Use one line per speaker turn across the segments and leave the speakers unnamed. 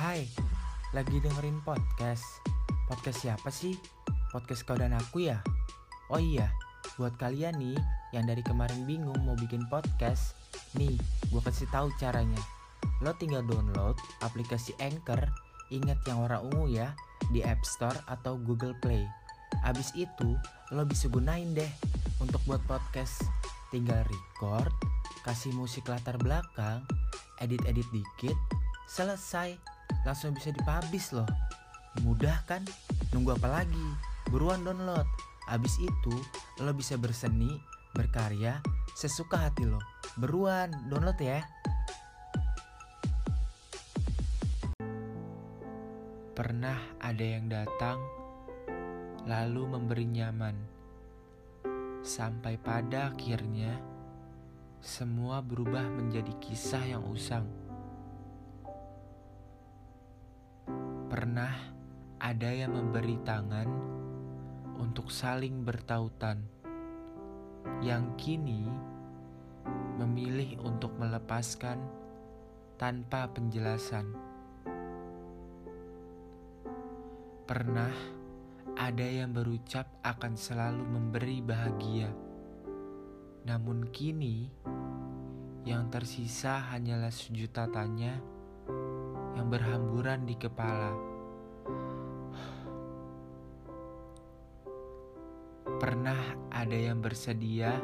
Hai, lagi dengerin podcast. Podcast siapa sih? Podcast kau dan aku ya? Oh iya, buat kalian nih yang dari kemarin bingung mau bikin podcast, nih gue kasih tahu caranya. Lo tinggal download aplikasi Anchor, ingat yang warna ungu ya, di App Store atau Google Play. Abis itu, lo bisa gunain deh untuk buat podcast. Tinggal record, kasih musik latar belakang, edit-edit dikit, selesai. Langsung bisa dipublish loh. Mudah kan? Nunggu apa lagi? Buruan download. Abis itu, lo bisa berseni, berkarya, sesuka hati lo. Beruan, download ya. Pernah ada yang datang, lalu memberi nyaman. Sampai pada akhirnya, semua berubah menjadi kisah yang usang. Pernah ada yang memberi tangan untuk saling bertautan, yang kini memilih untuk melepaskan tanpa penjelasan. Pernah ada yang berucap akan selalu memberi bahagia, namun kini yang tersisa hanyalah sejuta tanya yang berhamburan di kepala. Pernah ada yang bersedia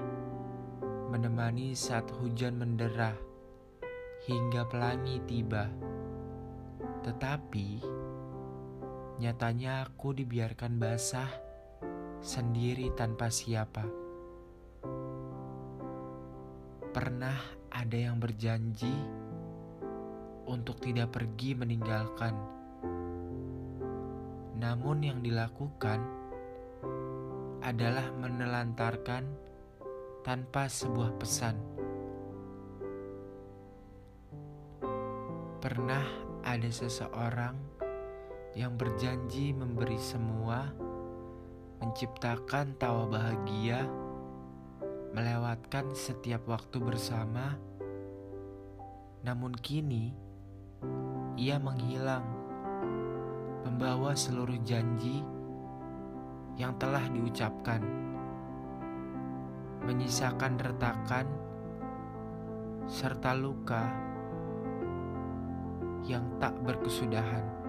menemani saat hujan menderah hingga pelangi tiba, tetapi nyatanya aku dibiarkan basah sendiri tanpa siapa. Pernah ada yang berjanji untuk tidak pergi meninggalkan, namun yang dilakukan adalah menelantarkan tanpa sebuah pesan. Pernah ada seseorang yang berjanji memberi semua, menciptakan tawa bahagia, melewatkan setiap waktu bersama. Namun kini ia menghilang, membawa seluruh janji yang telah diucapkan, menyisakan retakan serta luka yang tak berkesudahan.